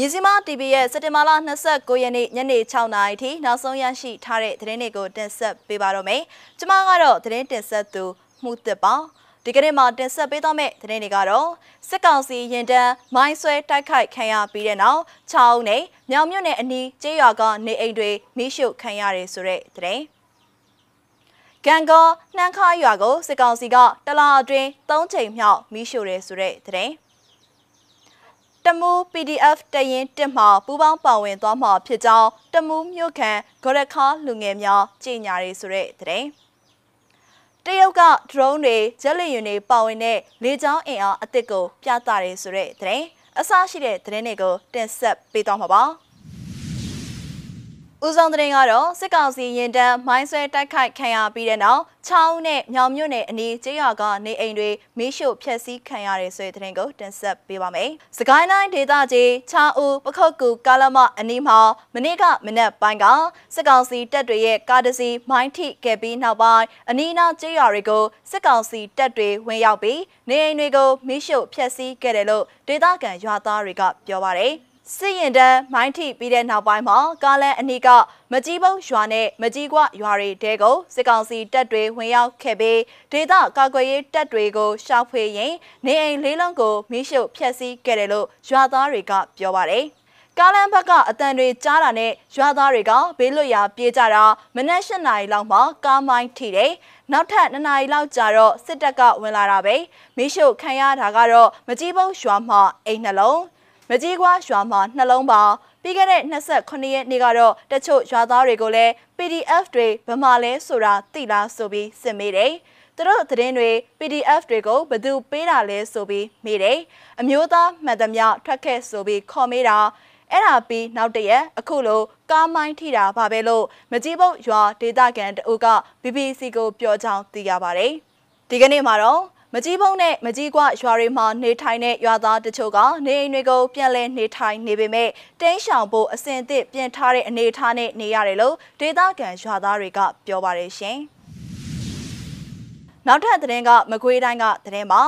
မြစီမ TV ရဲ့စက်တင်ဘာလ29ရက်နေ့ညနေ6နာရီထိနောက်ဆုံးရရှိထားတဲ့သတင်းတွေကိုတင်ဆက်ပေးပါတော့မယ်။ကျွန်မကတော့သတင်းတင်ဆက်သူမှုတစ်ပါဒီကနေ့မှာတင်ဆက်ပေးသွားမယ့်သတင်းတွေကတော့စစ်ကောင်စီရင်တန်းမိုင်းဆွဲတိုက်ခိုက်ခံရပြီးတဲ့နောက်6ဦးနဲ့မြောင်မြို့နယ်အနီးကျေးရွာကနေအိမ်တွေမိရှုခံရတယ်ဆိုတဲ့သတင်း။ကံကောနှမ်းခါရွာကိုစစ်ကောင်စီကတလားအတွင်း၃ချိန်မြောက်မိရှုတယ်ဆိုတဲ့သတင်း။ တမူ PDF တရင်တစ်မှာပူးပေါင်းပါဝင်သွားမှာဖြစ်ကြောင်းတမူမြို့ခံဂရခါလူငယ်များကြေညာရေးဆိုတဲ့တဲ့တရုတ်က drone တွေဂျက်လီယွန်တွေပါဝင်တဲ့လေကြောင်းအင်အားအသစ်ကိုပြသရဲဆိုတဲ့တဲ့အစရှိတဲ့သတင်းတွေကိုတင်ဆက်ပေးသွားမှာပါ။ ဦးဆောင်တဲ့ကတော့စစ်ကောင်စီရင်တန်းမိုင်းဆွဲတိုက်ခိုက်ခံရပြီးတဲ့နောက်ချောင်းနဲ့မြောင်မြို့နယ်အနီးကျေးရွာကနေအိမ်တွေမီးရှို့ဖျက်ဆီးခံရတဲ့ဆိုတဲ့သတင်းကိုတင်ဆက်ပေးပါမယ်။စကိုင်းတိုင်းဒေသကြီးချောင်းဦးပခုတ်ကူကာလမအနီးမှာမနေ့ကမနက်ပိုင်းကစစ်ကောင်စီတပ်တွေရဲ့ကားတစ်စီးမိုင်းထိခဲ့ပြီးနောက်ပိုင်းအနီးနားကျေးရွာတွေကိုစစ်ကောင်စီတပ်တွေဝင်ရောက်ပြီးနေအိမ်တွေကိုမီးရှို့ဖျက်ဆီးခဲ့တယ်လို့ဒေသခံရွာသားတွေကပြောပါတယ်။ စစ်ရင်တန်းမိုင်းထိပြီးတဲ့နောက်ပိုင်းမှာကားလန်အနီးကမကြီးပုတ်ရွာနဲ့မကြီးကွရွာတွေတဲကိုစစ်ကောင်စီတပ်တွေဝင်ရောက်ခဲ့ပြီးဒေသကာကွယ်ရေးတပ်တွေကိုရှောက်ဖွေရင်နေအိမ်လေးလုံးကိုမိရှုဖျက်ဆီးခဲ့တယ်လို့ရွာသားတွေကပြောပါတယ်ကားလန်ဘက်ကအတန်တွေကြားတာနဲ့ရွာသားတွေကဘေးလွတ်ရာပြေးကြတာမနက်၈နာရီလောက်မှကားမိုင်းထိတယ်နောက်ထပ်2နာရီလောက်ကြာတော့စစ်တပ်ကဝင်လာတာပဲမိရှုခံရတာကတော့မကြီးပုတ်ရွာမှာအိမ်နှလုံး မကြီးကွာရွာမှာနှလုံးပါပြီးခဲ့တဲ့28ရက်နေ့ကတော့တချို့ရွာသားတွေကိုလည်း PDF တွေဘယ်မှာလဲဆိုတာသိလားဆိုပြီးစစ်မေးတယ်သူတို့သတင်းတွေ PDF တွေကိုဘယ်သူပေးတာလဲဆိုပြီးမေးတယ်အမျိုးသားမှန်သမျှထွက်ခဲ့ဆိုပြီးခေါ်မေးတာအဲ့ဒါပြီးနောက်တရက်အခုလိုကားမိုင်းထိတာပါပဲလို့မကြီးပုတ်ရွာဒေသခံတအုပ်က BBC ကိုပြောကြောင်းသိရပါတယ်ဒီကနေ့မှာတော့ မကြီးဖုံးနဲ့မကြီးကွရွာတွေမှာနေထိုင်တဲ့ရွာသားတချို့ကနေအိမ်တွေကိုပြန်လည်နေထိုင်နေပေမဲ့တင်းရှောင်ဖို့အစဉ်အသစ်ပြင်ထားတဲ့အနေအထားနဲ့နေရတယ်လို့ဒေသခံရွာသားတွေကပြောပါတယ်ရှင်။နောက်ထပ်သတင်းကမကွေးတိုင်းကသတင်းပါ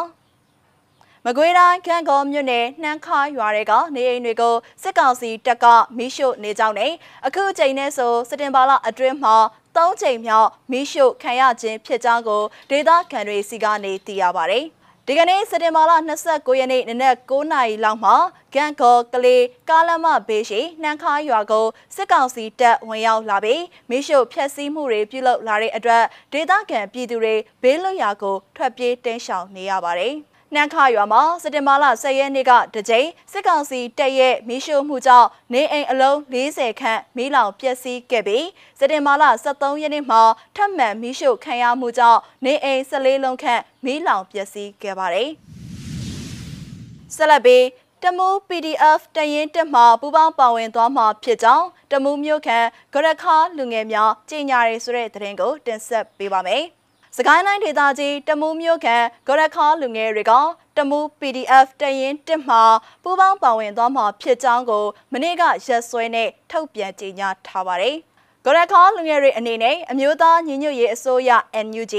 မကွေးတိုင်းကံကောမြို့နယ်နှမ်းခါရွာတွေကနေအိမ်တွေကိုစစ်ကောင်စီတပ်ကမိရှို့နေကြောင်းနဲ့အခုချိန်နဲ့ဆိုစတင်ပါလအတွင်းမှာ ၃ချိန်မြောက်မီးရှို့ခံရခြင်းဖြစ်ကြောင်းကိုဒေသခံတွေစီကနေသိရပါတယ်။ဒီကနေ့စက်တင်ဘာလ29ရက်နေ့နနက်9နာရီလောက်မှာဂန်ကောကလေးကားလမ်းမဘေးရှိနှမ်းခါရွာကိုစစ်ကောင်စီတပ်ဝင်ရောက်လာပြီးမီးရှို့ဖျက်ဆီးမှုတွေပြုလုပ်လာတဲ့အတွက်ဒေသခံပြည်သူတွေဘေးလွတ်ရာကိုထွက်ပြေးတင်းရှောင်နေရပါတယ်။ နှမ်းခရွာမှာစက်တင်ဘာလ10ရက်နေ့ကတကြိမ်စစ်ကောင်စီတပ်ရဲ့မီးရှို့မှုကြောင့်နေအိမ်အလုံး40ခန့်မီးလောင်ပျက်စီးခဲ့ပြီးစက်တင်ဘာလ23ရက်နေ့မှာထပ်မံမီးရှို့ခံရမှုကြောင့်နေအိမ်14လုံးခန့်မီးလောင်ပျက်စီးခဲ့ပါတယ်။ဆက်လက်ပြီးတမူ PDF တရင်တက်မှပူပေါင်းပါဝင်သွားမှာဖြစ်ကြောင်းတမူမြို့ခံဂရခါလူငယ်များကြီးညာရေးဆိုတဲ့သတင်းကိုတင်ဆက်ပေးပါမယ်။ စကိုင်းတိုင်းဒေသကြီးတမူးမြို့ခံဂရခါလူငယ်တွေကတမူး PDF တရင်တစ်မှာပူးပေါင်းပါဝင်သွားမှာဖြစ်ကြောင်းကို မနေ့ကရက်စွဲနဲ့ထုတ်ပြန်ကြေညာထားပါတယ်။ ဂရခါလူငယ်တွေအနေနဲ့အမျိုးသားညီညွတ်ရေးအစိုးရ NUG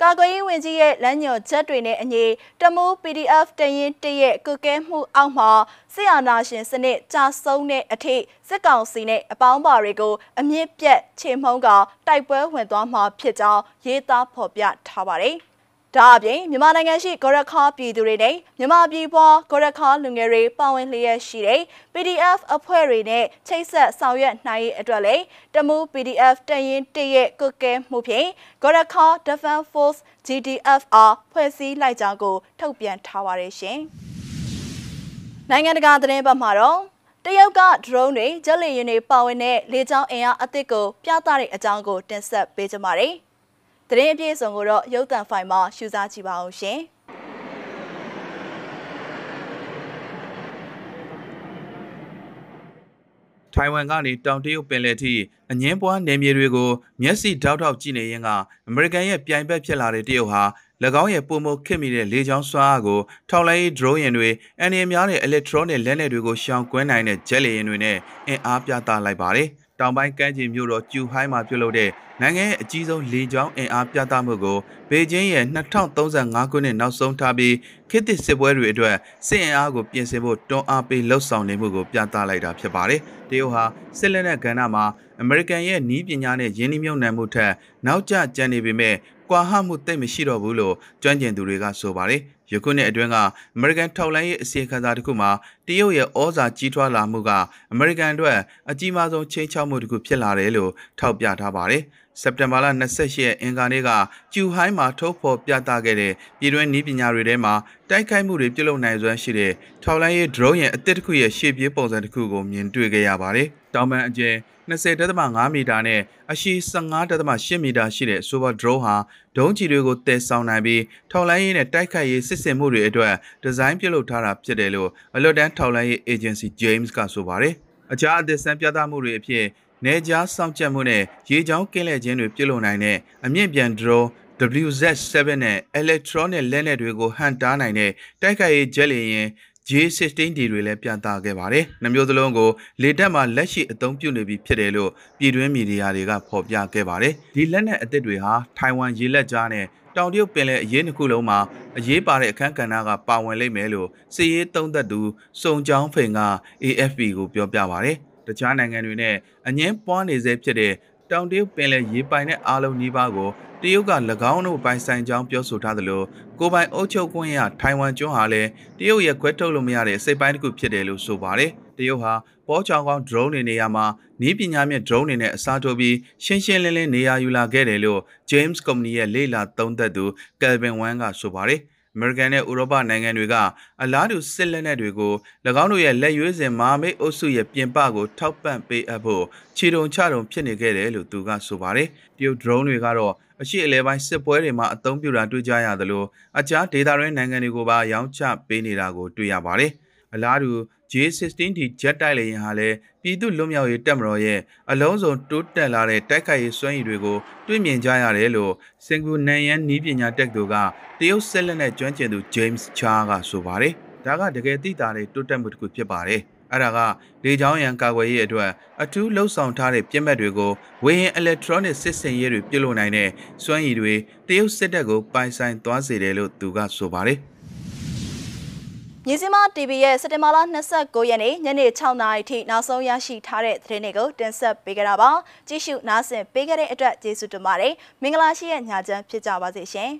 ကာကွယ်ရေးဝန်ကြီးရဲ့လမ်းညွှန်ချက်တွေနဲ့အညီတမူး PDF တရင်တရဲ့ကုကဲမှုအောက်မှာဆရာနာရှင်စနစ်ကြာဆုံးတဲ့အထိစစ်ကောင်စီနဲ့အပေါင်းပါတွေကိုအမြင့်ပြတ်ချေမှုန်းကတိုက်ပွဲဝင်သွားမှာဖြစ်ကြောင်းရေးသားဖော်ပြထားပါတယ်။ ဒါအပြင်မြန်မာနိုင်ငံရှိဂရခါပြည်သူတွေနဲ့မြန်မာပြည်ပွားဂရခါလူငယ်တွေပါဝင်လျက်ရှိတဲ့ PDF အဖွဲ့တွေနဲ့ချိတ်ဆက်ဆောင်ရွက်နိုင်ရေးအတွက်လည်းတမူ PDF တရင်တရဲ့ကုကဲမှုဖြင့်ဂရခါ Defense Force GDFR ဖွဲ့စည်းလိုက်ကြောင်းကိုထုတ်ပြန်ထားပါတယ်ရှင်။နိုင်ငံတကာသတင်းပတ်မှာတော့တရုတ်က drone တွေဂျက်လေယာဉ်တွေပါဝင်တဲ့လေကြောင်းအင်အားအသစ်ကိုပြသတဲ့အကြောင်းကိုတင်ဆက်ပေးကြပါမယ်။ သတင်းအပြည့်အစုံကိုတော့ရုပ်သံဖိုင်မှာရှုစားကြည့်ပါအောင်ရှင်။ထိုင်ဝမ်ကနေတောင်တရုတ်ပင်လယ်ထိအငင်းပွားနယ်မြေတွေကိုမျက်စိတောက်တောက်ကြည့်နေရင်ကအမေရိကန်ရဲ့ပြိုင်ဘက်ဖြစ်လာတဲ့တရုတ်ဟာ၎င်းရဲ့ပုံမခစ်မိတဲ့လေကြောင်းစွမ်းအားကိုထောက်လိုင်းရေး drone ယာဉ်တွေအန်ရီများတဲ့ electronic လက်နက်တွေကိုရှောင်ကွင်းနိုင်တဲ့ jet လေယာဉ်တွေနဲ့အင်အားပြသလိုက်ပါတယ်။ တောင်ပိုင်းကမ်းခြေမြို့တော်ကျူဟိုင်းမှာပြုလုပ်တဲ့နိုင်ငံရဲ့အကြီးဆုံးလေကြောင်းအင်အားပြသမှုကိုဘေကျင်းရဲ့2035ခုနှစ်နောက်ဆုံးထားပြီးခေတ်သစ်စစ်ပွဲတွေအတွက်စစ်အင်အားကိုပြင်ဆင်ဖို့တွန်းအားပေးလှုပ်ဆောင်နေမှုကိုပြသလိုက်တာဖြစ်ပါတယ်။တရုတ်ဟာစစ်လက်နက်ကဏ္ဍမှာအမေရိကန်ရဲ့နီးပညာနဲ့ယင်းနှိမ့်မြုံနှံမှုထက်နောက်ကျကျန်နေပေမဲ့ကွာဟမှုတိတ်မရှိတော့ဘူးလို့ကျွမ်းကျင်သူတွေကဆိုပါတယ်။ ယခုနှစ်အတွင်းကအမေရိကန်ထောက်လိုင်းရဲ့အစီအခံစာတစ်ခုမှာတရုတ်ရဲ့ဩဇာကြီးထွားလာမှုကအမေရိကန်အတွက်အကြီးမားဆုံးချိန်ချောက်မှုတစ်ခုဖြစ်လာတယ်လို့ထောက်ပြထားပါတယ်။ စက်တင်ဘာလ28ရက်အင်္ဂါနေ့ကကျူဟိုင်းမှာထုတ်ဖော်ပြသခဲ့တဲ့ပြည်တွင်းနည်းပညာတွေထဲမှာတိုက်ခိုက်မှုတွေပြုလုပ်နိုင်စွမ်းရှိတဲ့ထောက်လိုင်းရဲ့ drone ရဲ့အသစ်တစ်ခုရဲ့ရှေ့ပြေးပုံစံတစ်ခုကိုမြင်တွေ့ခဲ့ရပါတယ်။တောင်ပန်အကျယ်20.5မီတာနဲ့အရှည်15.8မီတာရှိတဲ့ Super Drone ဟာဒုံးကျည်တွေကိုတည်ဆောင်နိုင်ပြီးထောက်လိုင်းရေးနဲ့တိုက်ခိုက်ရေးစစ်ဆင်မှုတွေအတွက်ဒီဇိုင်းပြုလုပ်ထားတာဖြစ်တယ်လို့အလွတ်တန်းထောက်လိုင်းရေး agency James ကဆိုပါတယ်။အခြားအသစ်ဆန်းပြသမှုတွေအဖြစ် နေကြားစောင့်ကြပ်မှုနဲ့ရေချောင်းကင်းလှည့်ခြင်းတွေပြုလုပ်နိုင်တဲ့အမြင့်ပြန် drone WZ7 နဲ့ electronic လက်နက်တွေကိုဟန်တားနိုင်တဲ့တိုက်ခိုက်ရေးဂျက်လီရင် J16D တွေလည်းပြန်တာခဲ့ပါတယ်။နှမျိုးသလုံးကိုလေတပ်မှာလက်ရှိအသုံးပြုနေပြီဖြစ်တယ်လို့ပြည်တွင်းမီဒီယာတွေကဖော်ပြခဲ့ပါတယ်။ဒီလက်နက်အသစ်တွေဟာထိုင်ဝမ်ရေလက်ကြားနဲ့တောင်တရုတ်ပင်လယ်အရေးတစ်ခုလုံးမှာအရေးပါတဲ့အခန်းကဏ္ဍကပါဝင်လိမ့်မယ်လို့စီရေးသုံးသက်သူစုံချောင်းဖိန်က AFP ကိုပြောပြပါတယ်။ တခြားနိုင်ငံတွေနဲ့အငင်းပွားနေစေဖြစ်တဲ့တောင်တရုတ်ပင်လယ်ရေပိုင်တဲ့အားလုံးနှီးပါးကိုတရုတ်က၎င်းတို့ပိုင်ဆိုင်ကြောင်းပြောဆိုထားသလိုကိုပိုင်အုပ်ချုပ်ခွင့်ရထိုင်ဝမ်ကျွန်းဟာလည်းတရုတ်ရဲ့ခွဲထုတ်လို့မရတဲ့စိတ်ပိုင်းတစ်ခုဖြစ်တယ်လို့ဆိုပါတယ်။တရုတ်ဟာပေါ်ချောင်ကောင်း drone တွေနေရာမှာနီးပညာမြင့် drone တွေနဲ့အစားထိုးပြီးရှင်းရှင်းလင်းလင်းနေရာယူလာခဲ့တယ်လို့ James Company ရဲ့လေ့လာသုံးသပ်သူ Calvin Wang ကဆိုပါတယ်။ အမေရိကန်နဲ့ဥရောပနိုင်ငံတွေကအလားတူစစ်လက်နက်တွေကို၎င်းတို့ရဲ့လက်ရွေးစင်မာမိတ်အုပ်စုရဲ့ပြင်ပကိုထောက်ပံ့ပေးအပ်ဖို့ခြေတုံချတုံဖြစ်နေခဲ့တယ်လို့သူကဆိုပါတယ်။တရုတ် drone တွေကတော့အရှိအလဲပိုင်းစစ်ပွဲတွေမှာအသုံးပြုတာတွေ့ကြရသလိုအခြားဒေသတွင်းနိုင်ငံတွေကိုပါရောင်းချပေးနေတာကိုတွေ့ရပါတယ်။အလားတူ J16D ဂျက်တိုက်လေယာဉ်ဟာလည်းပြည်သူ့လွတ်မြောက်ရေးတပ်မတော်ရဲ့အလုံးစုံတိုးတက်လာတဲ့တိုက်ခိုက်ရေးစွမ်းရည်တွေကိုတွေ့မြင်ကြရတယ်လို့စင်ကူနန်ယန်နီးပညာတက္ကသိုလ်ကတရုတ်ဆက်လက်နဲ့ကျွမ်းကျင်သူ James Cha ကဆိုပါတယ်။ဒါကတကယ်သိတာတဲ့တိုးတက်မှုတစ်ခုဖြစ်ပါတယ်။အဲ့ဒါကလေချောင်းရန်ကာကွယ်ရေးအတွက်အထူးလှုပ်ဆောင်ထားတဲ့ပြစ်မှတ်တွေကိုဝေဟင် electronic စစ်စင်ရေးတွေပြုလုပ်နိုင်တဲ့စွမ်းရည်တွေတရုတ်စစ်တပ်ကိုပိုင်ဆိုင်သွားစေတယ်လို့သူကဆိုပါတယ်။ မြစီမ TV ရဲ့စက်တင်ဘာလ29ရက်နေ့ညနေ6နာရီထိနောက်ဆုံးရရှိထားတဲ့သတင်းတွေကိုတင်ဆက်ပေးကြတာပါကြည့်ရှုနားဆင်ပေးကြတဲ့အတွက်ကျေးဇူးတင်ပါတယ်မင်္ဂလာရှိတဲ့ညချမ်းဖြစ်ကြပါစေရှင်